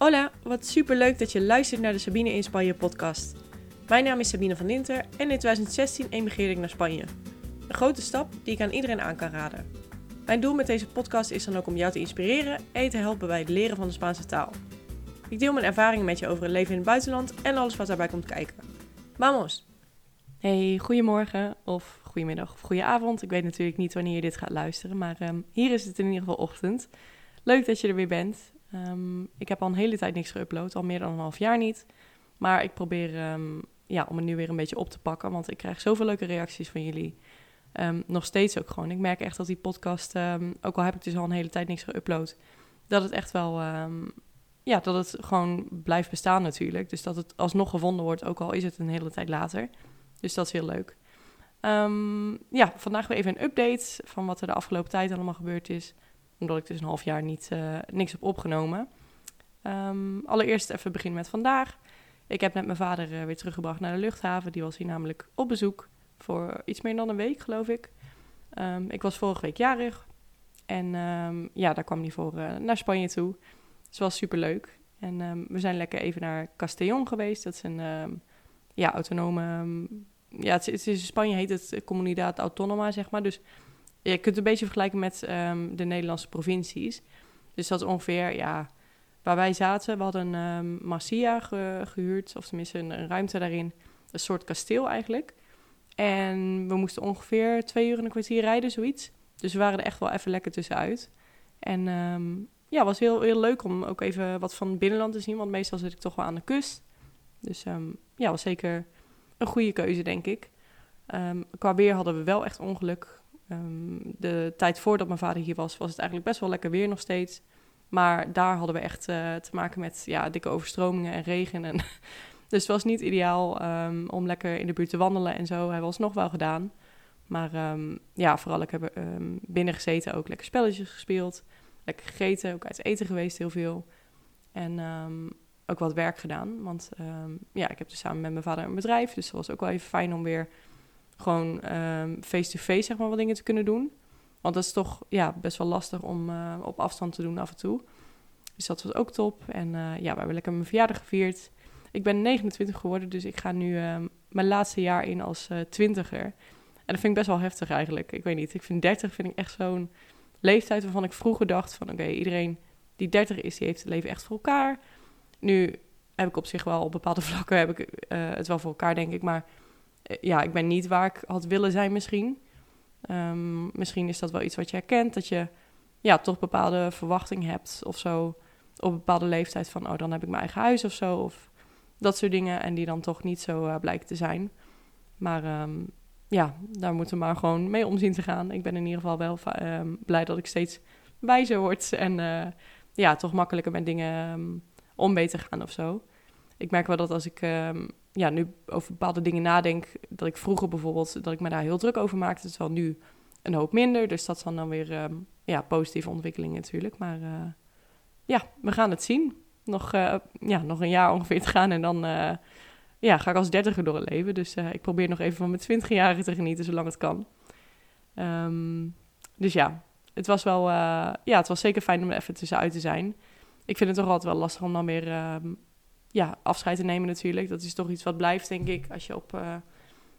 Hola, wat super leuk dat je luistert naar de Sabine in Spanje podcast. Mijn naam is Sabine van Dinter en in 2016 emigreerde ik naar Spanje. Een grote stap die ik aan iedereen aan kan raden. Mijn doel met deze podcast is dan ook om jou te inspireren en te helpen bij het leren van de Spaanse taal. Ik deel mijn ervaringen met je over het leven in het buitenland en alles wat daarbij komt kijken. Vamos! Hey, goedemorgen of goedemiddag of goedenavond. Ik weet natuurlijk niet wanneer je dit gaat luisteren, maar ehm, hier is het in ieder geval ochtend. Leuk dat je er weer bent. Ehm, ik heb al een hele tijd niks geüpload, al meer dan een half jaar niet. Maar ik probeer ehm, ja, om het nu weer een beetje op te pakken, want ik krijg zoveel leuke reacties van jullie. nog steeds ook gewoon. Ik merk echt dat die podcast, ook al heb ik dus al een hele tijd niks geüpload, dat het echt wel, ja, dat het gewoon blijft bestaan natuurlijk. Dus dat het alsnog gevonden wordt, ook al is het een hele tijd later. Dus dat is heel leuk. Ja, vandaag weer even een update van wat er de afgelopen tijd allemaal gebeurd is. Omdat ik dus een half jaar niet, uh, niks heb opgenomen. Um, allereerst even beginnen met vandaag. Ik heb net mijn vader uh, weer teruggebracht naar de luchthaven. Die was hier namelijk op bezoek voor iets meer dan een week, geloof ik. Um, ik was vorige week jarig. En ja, daar kwam hij voor uh, naar Spanje toe. Dus was super leuk. En we zijn lekker even naar Castellón geweest. Dat is een ja, autonome ja, het, is, in Spanje heet het Comunidad Autónoma, zeg maar. Dus je kunt het een beetje vergelijken met um, de Nederlandse provincies. Dus dat is ongeveer, ja, waar wij zaten. We hadden een um, Masia gehuurd, of tenminste een, ruimte daarin. Een soort kasteel eigenlijk. En we moesten ongeveer twee uur en een kwartier rijden, zoiets. Dus we waren er echt wel even lekker tussenuit. En um, ja, het was heel, heel leuk om ook even wat van binnenland te zien. Want meestal zit ik toch wel aan de kust. Dus um, ja, was zeker een goede keuze, denk ik. Qua weer hadden we wel echt ongeluk. Um, de tijd voordat mijn vader hier was, was het eigenlijk best wel lekker weer nog steeds. Maar daar hadden we echt uh, te maken met ja, dikke overstromingen en regen. En dus het was niet ideaal um, om lekker in de buurt te wandelen en zo. Hij was nog wel gedaan. Maar ja, vooral ik heb binnen gezeten ook lekker spelletjes gespeeld. Lekker gegeten, ook uit eten geweest heel veel. En ook wat werk gedaan. Want um, ja, ik heb dus samen met mijn vader een bedrijf. Dus dat was ook wel even fijn om weer gewoon ehm, face-to-face zeg maar wat dingen te kunnen doen. Want dat is toch ja, best wel lastig om uh, op afstand te doen af en toe. Dus dat was ook top. En uh, ja, we hebben lekker mijn verjaardag gevierd. Ik ben 29 geworden, dus ik ga nu um, mijn laatste jaar in als uh, twintiger. En dat vind ik best wel heftig eigenlijk. Ik weet niet, ik vind 30 vind ik echt zo'n leeftijd waarvan ik vroeger dacht van... oké, iedereen die 30 is, die heeft het leven echt voor elkaar. Nu heb ik op zich wel op bepaalde vlakken heb ik, het wel voor elkaar, denk ik. Maar ja, ik ben niet waar ik had willen zijn misschien. Um, misschien is dat wel iets wat je herkent. Dat je ja, toch bepaalde verwachting hebt of zo. Op een bepaalde leeftijd van, oh, dan heb ik mijn eigen huis of zo. Of dat soort dingen. En die dan toch niet zo uh, blijken te zijn. Maar um, ja, daar moeten we maar gewoon mee omzien te gaan. Ik ben in ieder geval wel um, blij dat ik steeds wijzer word. En ja, toch makkelijker met dingen om mee te gaan of zo. Ik merk wel dat als ik ja, nu over bepaalde dingen nadenk, dat ik vroeger bijvoorbeeld, dat ik me daar heel druk over maakte. Is wel nu een hoop minder, dus dat zijn dan weer um, ja, positieve ontwikkelingen natuurlijk. Maar uh, ja, we gaan het zien. Nog, uh, ja, nog een jaar ongeveer te gaan en dan uh, ja, ga ik als dertiger door het leven. Dus ik probeer nog even van mijn twintigjarigen te genieten, zolang het kan. Um, dus ja, het was wel, ja, het was zeker fijn om even tussenuit te zijn ik vind het toch altijd wel lastig om dan weer uh, ja, afscheid te nemen natuurlijk. Dat is toch iets wat blijft, denk ik, als je op, uh,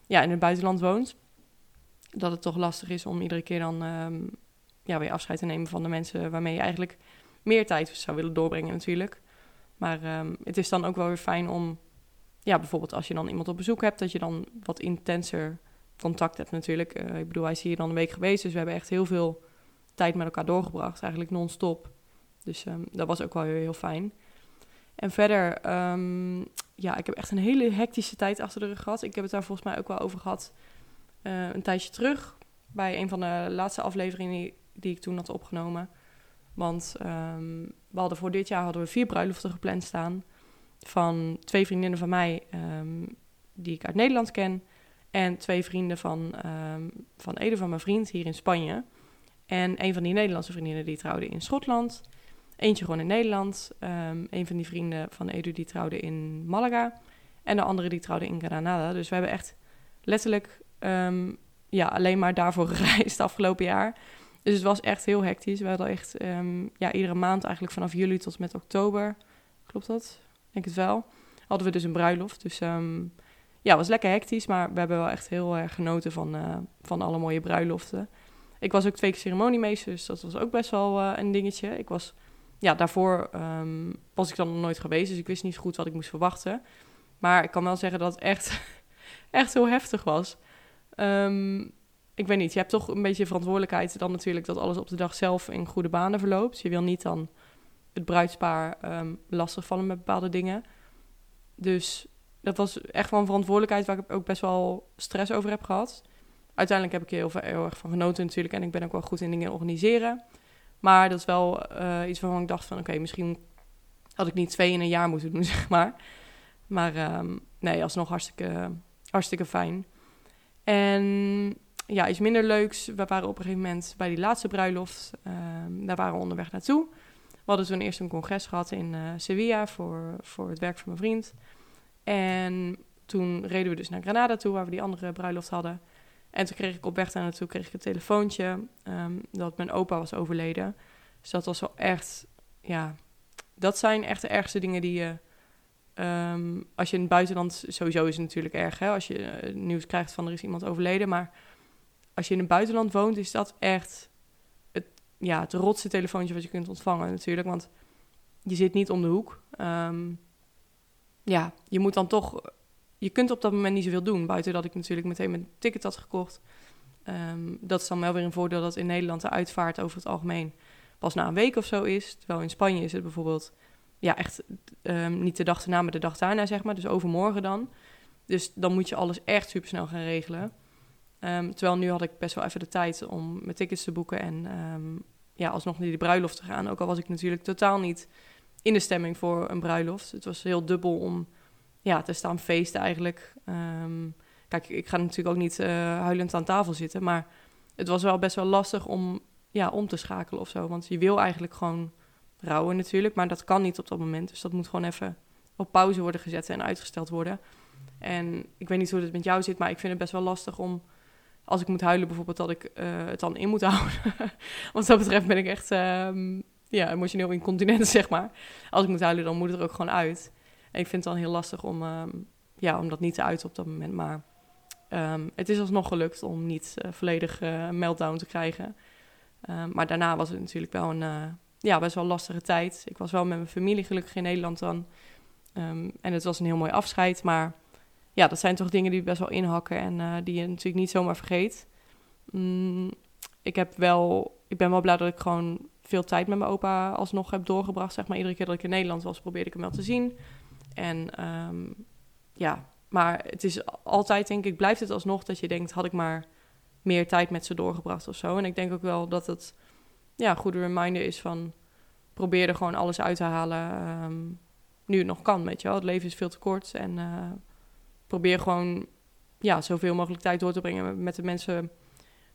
ja, in het buitenland woont. Dat het toch lastig is om iedere keer dan um, ja, weer afscheid te nemen van de mensen waarmee je eigenlijk meer tijd zou willen doorbrengen natuurlijk. Maar um, het is dan ook wel weer fijn om, ja, bijvoorbeeld als je dan iemand op bezoek hebt, dat je dan wat intenser contact hebt natuurlijk. Uh, ik bedoel, hij is hier dan een week geweest, dus we hebben echt heel veel tijd met elkaar doorgebracht, eigenlijk non-stop. Dus um, dat was ook wel heel, heel fijn. En verder, um, ja, ik heb echt een hele hectische tijd achter de rug gehad. Ik heb het daar volgens mij ook wel over gehad uh, een tijdje terug. Bij een van de laatste afleveringen die, ik toen had opgenomen. Want um, we hadden voor dit jaar hadden we vier bruiloften gepland staan. Van twee vriendinnen van mij, die ik uit Nederland ken. En twee vrienden van, van Ede van mijn vriend hier in Spanje. En een van die Nederlandse vriendinnen die trouwde in Schotland. Eentje gewoon in Nederland. Um, een van die vrienden van Edu die trouwde in Malaga. En de andere die trouwde in Granada. Dus we hebben echt letterlijk um, ja, alleen maar daarvoor gereisd afgelopen jaar. Dus het was echt heel hectisch. We hadden echt um, ja, iedere maand eigenlijk vanaf juli tot met oktober Klopt dat? Ik denk het wel. Hadden we dus een bruiloft. Dus ja, was lekker hectisch. Maar we hebben wel echt heel erg genoten van, uh, van alle mooie bruiloften. Ik was ook twee keer ceremoniemeester, dus dat was ook best wel uh, een dingetje. Ik was, ja, daarvoor um, was ik dan nog nooit geweest, dus ik wist niet zo goed wat ik moest verwachten. Maar ik kan wel zeggen dat het echt, echt heel heftig was. Um, ik weet niet, je hebt toch een beetje verantwoordelijkheid dan natuurlijk dat alles op de dag zelf in goede banen verloopt. Je wil niet dan het bruidspaar um, lastig vallen met bepaalde dingen. Dus dat was echt wel een verantwoordelijkheid waar ik ook best wel stress over heb gehad. Uiteindelijk heb ik er heel, heel erg van genoten natuurlijk en ik ben ook wel goed in dingen organiseren. Maar dat is wel uh, iets waarvan ik dacht van oké, misschien had ik niet twee in een jaar moeten doen, zeg maar. Maar um, nee, alsnog hartstikke, hartstikke fijn. En ja, iets minder leuks. We waren op een gegeven moment bij die laatste bruiloft. Um, daar waren we onderweg naartoe. We hadden toen eerst een congres gehad in uh, Sevilla voor, voor het werk van mijn vriend. En toen reden we dus naar Granada toe, waar we die andere bruiloft hadden. En toen kreeg ik op weg daar naartoe kreeg ik een telefoontje um, dat mijn opa was overleden. Dus dat was wel echt, ja, dat zijn echt de ergste dingen die je, um, als je in het buitenland, sowieso is het natuurlijk erg hè, als je uh, nieuws krijgt van er is iemand overleden, maar als je in het buitenland woont, is dat echt het, ja, het rotste telefoontje wat je kunt ontvangen natuurlijk. Want je zit niet om de hoek. Um, ja, je moet dan toch... Je kunt op dat moment niet zoveel doen. Buiten dat ik natuurlijk meteen mijn ticket had gekocht. Um, dat is dan wel weer een voordeel dat in Nederland de uitvaart over het algemeen pas na een week of zo is. Terwijl in Spanje is het bijvoorbeeld ja, echt um, niet de dag erna, maar de dag daarna, zeg maar. Dus overmorgen dan. Dus dan moet je alles echt super snel gaan regelen. Um, terwijl nu had ik best wel even de tijd om mijn tickets te boeken en ja, alsnog naar die bruiloft te gaan. Ook al was ik natuurlijk totaal niet in de stemming voor een bruiloft. Het was heel dubbel om ja, te staan feesten eigenlijk. Um, kijk, ik ga natuurlijk ook niet uh, huilend aan tafel zitten, maar het was wel best wel lastig om, ja, om te schakelen of zo. Want je wil eigenlijk gewoon rouwen natuurlijk, maar dat kan niet op dat moment. Dus dat moet gewoon even op pauze worden gezet en uitgesteld worden. En ik weet niet hoe het met jou zit, maar ik vind het best wel lastig om als ik moet huilen bijvoorbeeld, dat ik uh, het dan in moet houden. Want dat betreft ben ik echt um, ja, emotioneel incontinent, zeg maar. Als ik moet huilen, dan moet het er ook gewoon uit. Ik vind het dan heel lastig om, um, ja, om dat niet te uiten op dat moment. Maar um, het is alsnog gelukt om niet uh, volledig uh, meltdown te krijgen. maar daarna was het natuurlijk wel een uh, ja, best wel lastige tijd. Ik was wel met mijn familie gelukkig in Nederland dan. en het was een heel mooi afscheid, maar ja, dat zijn toch dingen die best wel inhakken en die je natuurlijk niet zomaar vergeet. Mm, ik, heb wel, ik ben wel blij dat ik gewoon veel tijd met mijn opa alsnog heb doorgebracht. Zeg maar, iedere keer dat ik in Nederland was, probeerde ik hem wel te zien. En um, ja, maar het is altijd, denk ik, blijft het alsnog dat je denkt, had ik maar meer tijd met ze doorgebracht of zo. En ik denk ook wel dat het ja, een goede reminder is van, probeer er gewoon alles uit te halen um, nu het nog kan, weet je wel. Het leven is veel te kort en... Uh, probeer gewoon ja, zoveel mogelijk tijd door te brengen met de mensen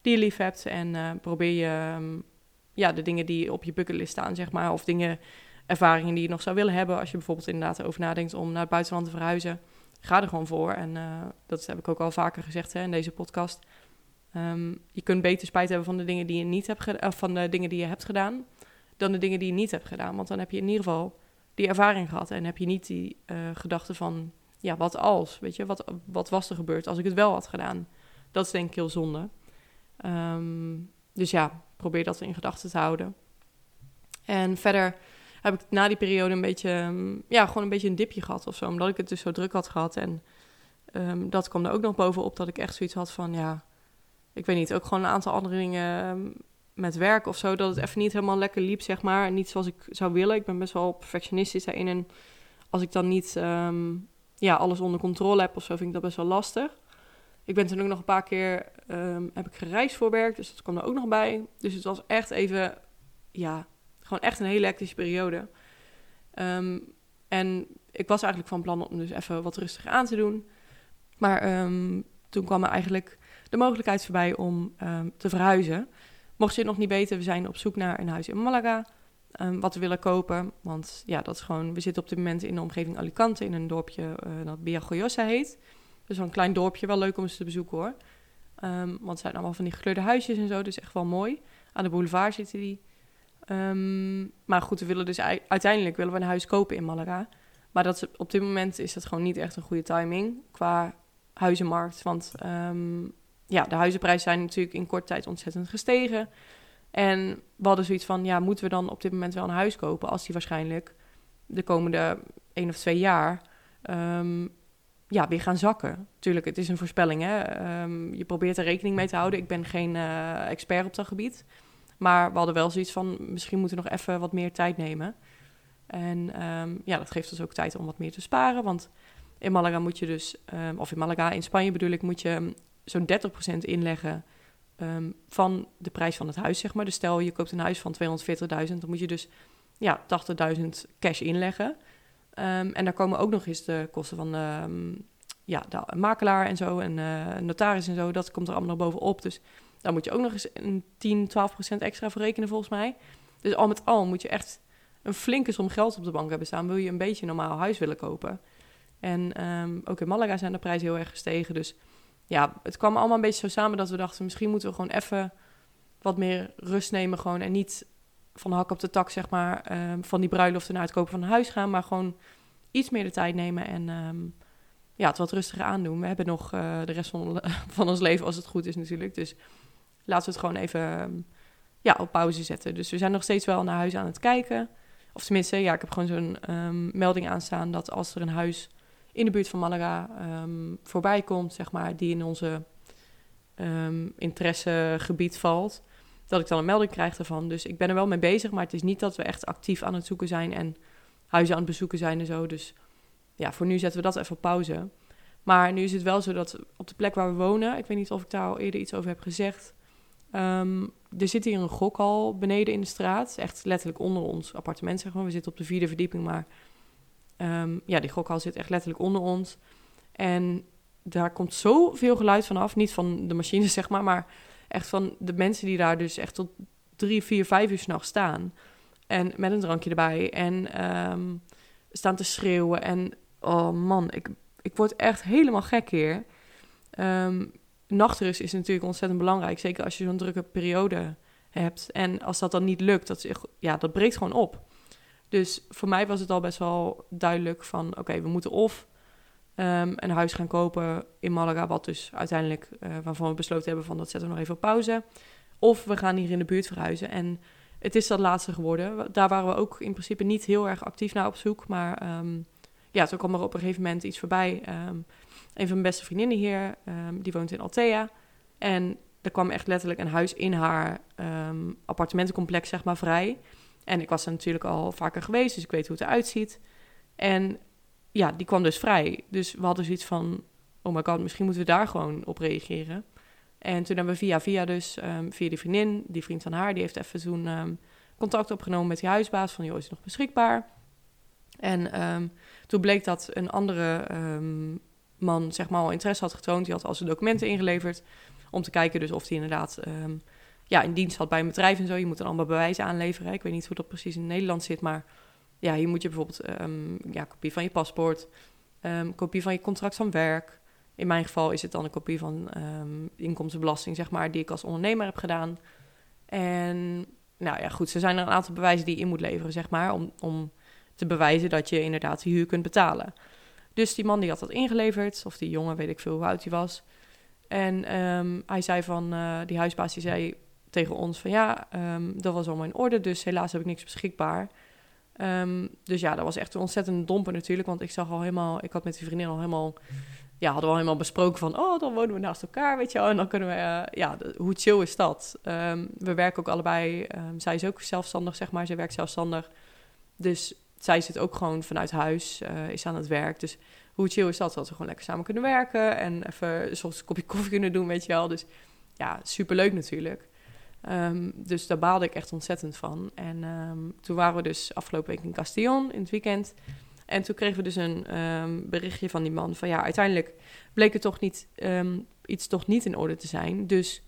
die je lief hebt. En uh, probeer je um, ja, de dingen die op je bucketlist staan, zeg maar, of dingen, ervaringen die je nog zou willen hebben. Als je bijvoorbeeld inderdaad over nadenkt om naar het buitenland te verhuizen, ga er gewoon voor. En uh, dat heb ik ook al vaker gezegd hè, in deze podcast. Um, je kunt beter spijt hebben van de dingen die je niet hebt gedaan, van de dingen die je hebt gedaan, dan de dingen die je niet hebt gedaan. Want dan heb je in ieder geval die ervaring gehad en heb je niet die uh, gedachte van ja, wat als? Weet je, wat, wat was er gebeurd als ik het wel had gedaan? Dat is denk ik heel zonde. Um, dus ja, probeer dat in gedachten te houden. En verder heb ik na die periode een beetje, um, ja, gewoon een beetje een dipje gehad of zo. Omdat ik het dus zo druk had gehad. En um, dat kwam er ook nog bovenop dat ik echt zoiets had van, ja, ik weet niet, ook gewoon een aantal andere dingen met werk of zo. Dat het even niet helemaal lekker liep, zeg maar. Niet zoals ik zou willen. Ik ben best wel perfectionistisch daarin. En als ik dan niet ja, alles onder controle heb of zo, vind ik dat best wel lastig. Ik ben toen ook nog een paar keer, heb ik gereisd voor werk, dus dat kwam er ook nog bij. Dus het was echt even, ja, gewoon echt een hele hectische periode. Um, en ik was eigenlijk van plan om dus even wat rustiger aan te doen. Maar um, toen kwam er eigenlijk de mogelijkheid voorbij om te verhuizen. Mocht je het nog niet weten, we zijn op zoek naar een huis in Malaga wat we willen kopen. Want ja, dat is gewoon, we zitten op dit moment in de omgeving Alicante, in een dorpje uh, dat Biagoyosa heet. Dus een klein dorpje, wel leuk om eens te bezoeken hoor. Want het zijn allemaal van die gekleurde huisjes en zo, dus echt wel mooi. Aan de boulevard zitten die. Ehm, maar goed, we willen dus uiteindelijk willen we een huis kopen in Malaga. Maar dat op dit moment is dat gewoon niet echt een goede timing qua huizenmarkt. Want ehm, ja, de huizenprijzen zijn natuurlijk in korte tijd ontzettend gestegen. En we hadden zoiets van, ja, moeten we dan op dit moment wel een huis kopen... als die waarschijnlijk de komende één of twee jaar um, ja, weer gaan zakken. Tuurlijk, het is een voorspelling. Hè? Ehm, je probeert er rekening mee te houden. Ik ben geen uh, expert op dat gebied. Maar we hadden wel zoiets van, misschien moeten we nog even wat meer tijd nemen. En um, ja, dat geeft ons ook tijd om wat meer te sparen. Want in Malaga moet je dus, of in Malaga, in Spanje bedoel ik, moet je zo'n 30% inleggen van de prijs van het huis, zeg maar. Dus stel, je koopt een huis van 240.000, dan moet je dus ja, 80.000 cash inleggen. En daar komen ook nog eens de kosten van ja, de makelaar en zo en uh, notaris en zo. Dat komt er allemaal nog bovenop. Dus daar moet je ook nog eens een 10, 12 procent extra voor rekenen volgens mij. Dus al met al moet je echt een flinke som geld op de bank hebben staan. Wil je een beetje normaal huis willen kopen. En um, ook in Malaga zijn de prijzen heel erg gestegen. Dus ja, het kwam allemaal een beetje zo samen dat we dachten... misschien moeten we gewoon even wat meer rust nemen gewoon... en niet van hak op de tak, zeg maar, ehm, van die bruiloft naar het kopen van een huis gaan, maar gewoon iets meer de tijd nemen en ehm, ja, het wat rustiger aandoen. We hebben nog uh, de rest van, van ons leven, als het goed is natuurlijk. Dus laten we het gewoon even ehm, ja, op pauze zetten. Dus we zijn nog steeds wel naar huis aan het kijken. Of tenminste, ja, ik heb gewoon zo'n melding aanstaan dat als er een huis in de buurt van Malaga voorbij komt, zeg maar, die in onze interessegebied valt, dat ik dan een melding krijg ervan. Dus ik ben er wel mee bezig, maar het is niet dat we echt actief aan het zoeken zijn en huizen aan het bezoeken zijn en zo. Dus ja, voor nu zetten we dat even op pauze. Maar nu is het wel zo dat op de plek waar we wonen, ik weet niet of ik daar al eerder iets over heb gezegd. Um, er zit hier een gokhal beneden in de straat. Echt letterlijk onder ons appartement, zeg maar. We zitten op de vierde verdieping, maar um, ja, die gokhal zit echt letterlijk onder ons. En daar komt zoveel geluid vanaf. Niet van de machines, zeg maar, maar echt van de mensen die daar dus echt tot drie, vier, vijf uur s'nachts staan. En met een drankje erbij. En um, staan te schreeuwen. En oh man, ik, ik word echt helemaal gek hier. Nachtrust is natuurlijk ontzettend belangrijk. Zeker als je zo'n drukke periode hebt. En als dat dan niet lukt, dat, ja, dat breekt gewoon op. Dus voor mij was het al best wel duidelijk van... oké, we moeten of um, een huis gaan kopen in Malaga, wat dus uiteindelijk, uh, waarvan we besloten hebben van dat zetten we nog even op pauze. Of we gaan hier in de buurt verhuizen. En het is dat laatste geworden. Daar waren we ook in principe niet heel erg actief naar op zoek. Maar um, ja, toen kwam er op een gegeven moment iets voorbij. Um, een van mijn beste vriendinnen hier, die woont in Altea. En er kwam echt letterlijk een huis in haar appartementencomplex, zeg maar, vrij. En ik was er natuurlijk al vaker geweest, dus ik weet hoe het eruit ziet. En ja, die kwam dus vrij. Dus we hadden zoiets van, oh my god, misschien moeten we daar gewoon op reageren. En toen hebben we via via dus, um, via die vriendin, die vriend van haar, die heeft even um, contact opgenomen met die huisbaas van, joh, is nog beschikbaar? En um, toen bleek dat een andere man, zeg maar, interesse had getoond. Die had al zijn documenten ingeleverd om te kijken dus of hij inderdaad ja, in dienst had bij een bedrijf en zo. Je moet dan allemaal bewijzen aanleveren. Ik weet niet hoe dat precies in Nederland zit, maar ja, hier moet je bijvoorbeeld um, ja, kopie van je paspoort, kopie van je contract van werk. In mijn geval is het dan een kopie van inkomstenbelasting, zeg maar, die ik als ondernemer heb gedaan. En nou ja, goed, er zijn er een aantal bewijzen die je in moet leveren, zeg maar, om, om te bewijzen dat je inderdaad de huur kunt betalen. Dus die man die had dat ingeleverd, of die jongen, weet ik veel hoe oud hij was. En um, hij zei van, uh, die huisbaas die zei tegen ons van ja, um, dat was allemaal in orde, dus helaas heb ik niks beschikbaar. Um, dus ja, dat was echt een ontzettend domper natuurlijk. Want ik zag al helemaal, ik had met die vriendin al helemaal, ja, hadden we al helemaal besproken van, oh, dan wonen we naast elkaar, weet je wel. En dan kunnen we, uh, ja, hoe chill is dat? We werken ook allebei, zij is ook zelfstandig, zeg maar, zij werkt zelfstandig. Dus zij zit ook gewoon vanuit huis, uh, is aan het werk. Dus hoe chill is dat? Dat we gewoon lekker samen kunnen werken en even soms een kopje koffie kunnen doen, weet je wel. Dus ja, superleuk natuurlijk. Um, dus daar baalde ik echt ontzettend van. En um, toen waren we dus afgelopen week in Castillon in het weekend. En toen kregen we dus een um, berichtje van die man van ja, uiteindelijk bleek het toch niet, iets toch niet in orde te zijn. Dus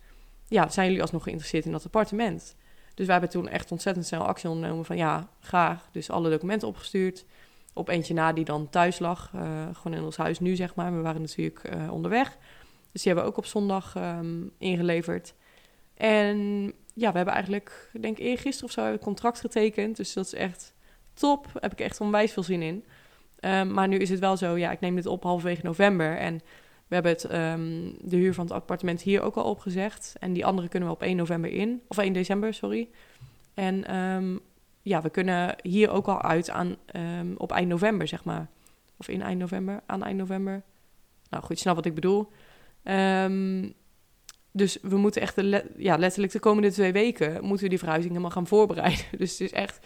ja, zijn jullie alsnog geïnteresseerd in dat appartement? Dus wij hebben toen echt ontzettend snel actie ondernomen van ja, graag. Dus alle documenten opgestuurd. Op eentje na die dan thuis lag, uh, gewoon in ons huis nu zeg maar. We waren natuurlijk uh, onderweg. Dus die hebben we ook op zondag ingeleverd. En ja, we hebben eigenlijk, denk ik, eergisteren of zo een contract getekend. Dus dat is echt top. Daar heb ik echt onwijs veel zin in. Ehm, maar nu is het wel zo, ja, ik neem dit op halverwege november. En we hebben het, ehm, de huur van het appartement hier ook al opgezegd. En die andere kunnen we op 1 november in. Of 1 december, sorry. En ehm, ja, we kunnen hier ook al uit aan, op eind november, zeg maar. Of in eind november, aan eind november. Nou goed, je snapt wat ik bedoel. Dus we moeten echt, de ja, letterlijk de komende twee weken... moeten we die verhuizing helemaal gaan voorbereiden. Dus het is echt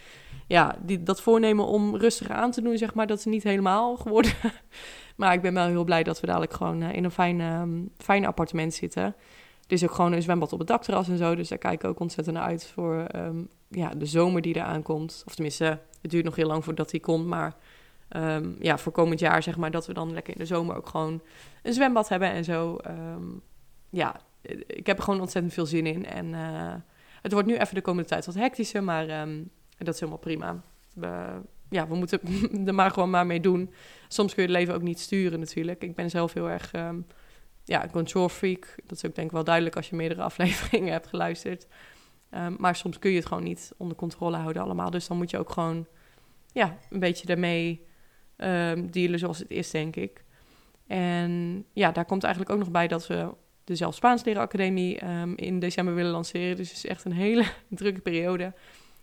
ja, die, dat voornemen om rustiger aan te doen, zeg maar, dat is niet helemaal geworden. maar ik ben wel heel blij dat we dadelijk gewoon eh, in een fijn, um, fijn appartement zitten. Er is ook gewoon een zwembad op het dakterras en zo. Dus daar kijk ik ook ontzettend naar uit voor ehm, ja, de zomer die eraan komt. Of tenminste, het duurt nog heel lang voordat die komt. Maar ehm, ja, voor komend jaar zeg maar dat we dan lekker in de zomer ook gewoon een zwembad hebben en zo. ja, ik heb er gewoon ontzettend veel zin in. En uh, het wordt nu even de komende tijd wat hectischer, maar dat is helemaal prima. We, ja, we moeten er maar gewoon maar mee doen. Soms kun je het leven ook niet sturen natuurlijk. Ik ben zelf heel erg um, ja, control freak. Dat is ook denk ik wel duidelijk als je meerdere afleveringen hebt geluisterd. Um, maar soms kun je het gewoon niet onder controle houden allemaal. Dus dan moet je ook gewoon ja, een beetje daarmee dealen zoals het is, denk ik. En ja, daar komt eigenlijk ook nog bij dat we de Zelf Spaans Leren Academie um, in december willen lanceren. Dus het is echt een hele drukke periode.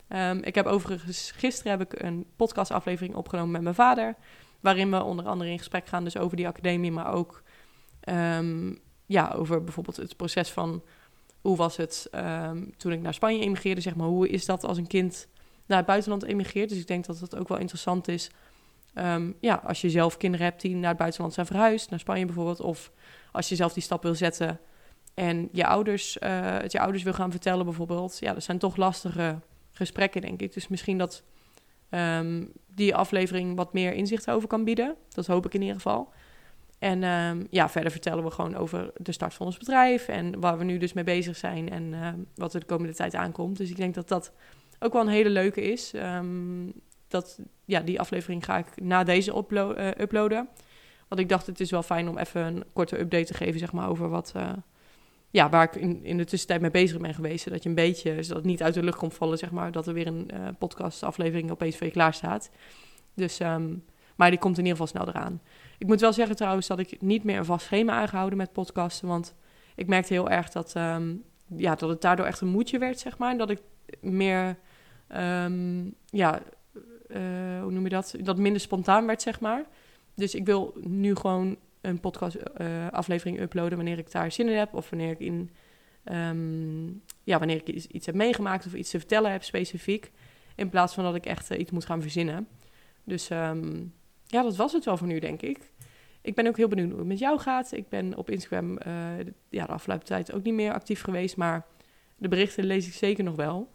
Um, ik heb overigens gisteren heb ik een podcastaflevering opgenomen met mijn vader. Waarin we onder andere in gesprek gaan dus over die academie, maar ook um, ja, over bijvoorbeeld het proces van hoe was het toen ik naar Spanje emigreerde. Zeg maar, hoe is dat als een kind naar het buitenland emigreert? Dus ik denk dat het ook wel interessant is. Ja, als je zelf kinderen hebt die naar het buitenland zijn verhuisd, naar Spanje bijvoorbeeld. Of als je zelf die stap wil zetten en je ouders, uh, het je ouders wil gaan vertellen bijvoorbeeld. Ja, dat zijn toch lastige gesprekken, denk ik. Dus misschien dat um, die aflevering wat meer inzicht over kan bieden. Dat hoop ik in ieder geval. En um, ja, verder vertellen we gewoon over de start van ons bedrijf en waar we nu dus mee bezig zijn en wat er de komende tijd aankomt. Dus ik denk dat dat ook wel een hele leuke is. Dat, ja, die aflevering ga ik na deze uh, uploaden. Want ik dacht, het is wel fijn om even een korte update te geven, zeg maar, over wat, uh, ja, waar ik in, in de tussentijd mee bezig ben geweest. Dat je een beetje, zodat het niet uit de lucht komt vallen, zeg maar, dat er weer een uh, podcastaflevering opeens voor je klaar staat. Dus, um, maar die komt in ieder geval snel eraan. Ik moet wel zeggen trouwens dat ik niet meer een vast schema aangehouden met podcasten, want ik merkte heel erg dat, um, ja, dat het daardoor echt een moedje werd, zeg maar. En dat ik meer, um, ja, hoe noem je dat? Dat minder spontaan werd, zeg maar. Dus ik wil nu gewoon een podcast uh, aflevering uploaden wanneer ik daar zin in heb. Of wanneer ik in um, ja, wanneer ik iets, heb meegemaakt of iets te vertellen heb specifiek. In plaats van dat ik echt uh, iets moet gaan verzinnen. Dus um, ja, dat was het wel voor nu, denk ik. Ik ben ook heel benieuwd hoe het met jou gaat. Ik ben op Instagram ja, de afgelopen tijd ook niet meer actief geweest. Maar de berichten lees ik zeker nog wel.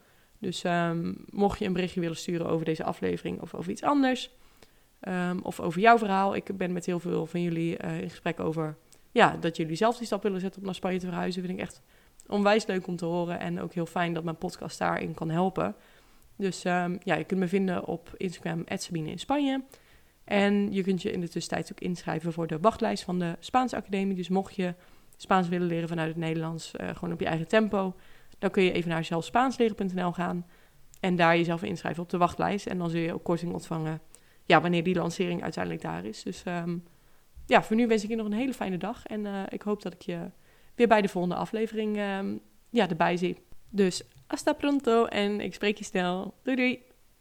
Dus um, mocht je een berichtje willen sturen over deze aflevering of over iets anders Um, of over jouw verhaal. Ik ben met heel veel van jullie uh, in gesprek over ja, dat jullie zelf die stap willen zetten om naar Spanje te verhuizen. Vind ik echt onwijs leuk om te horen. En ook heel fijn dat mijn podcast daarin kan helpen. Dus um, ja, je kunt me vinden op Instagram, Sabine in Spanje. En je kunt je in de tussentijd ook inschrijven voor de wachtlijst van de Spaanse Academie. Dus mocht je Spaans willen leren vanuit het Nederlands, uh, gewoon op je eigen tempo, dan kun je even naar zelfspaansleren.nl gaan en daar jezelf inschrijven op de wachtlijst. En dan zul je ook korting ontvangen ja, wanneer die lancering uiteindelijk daar is. Dus um, ja, voor nu wens ik je nog een hele fijne dag. En uh, ik hoop dat ik je weer bij de volgende aflevering um, ja, erbij zie. Dus hasta pronto en ik spreek je snel. Doei doei!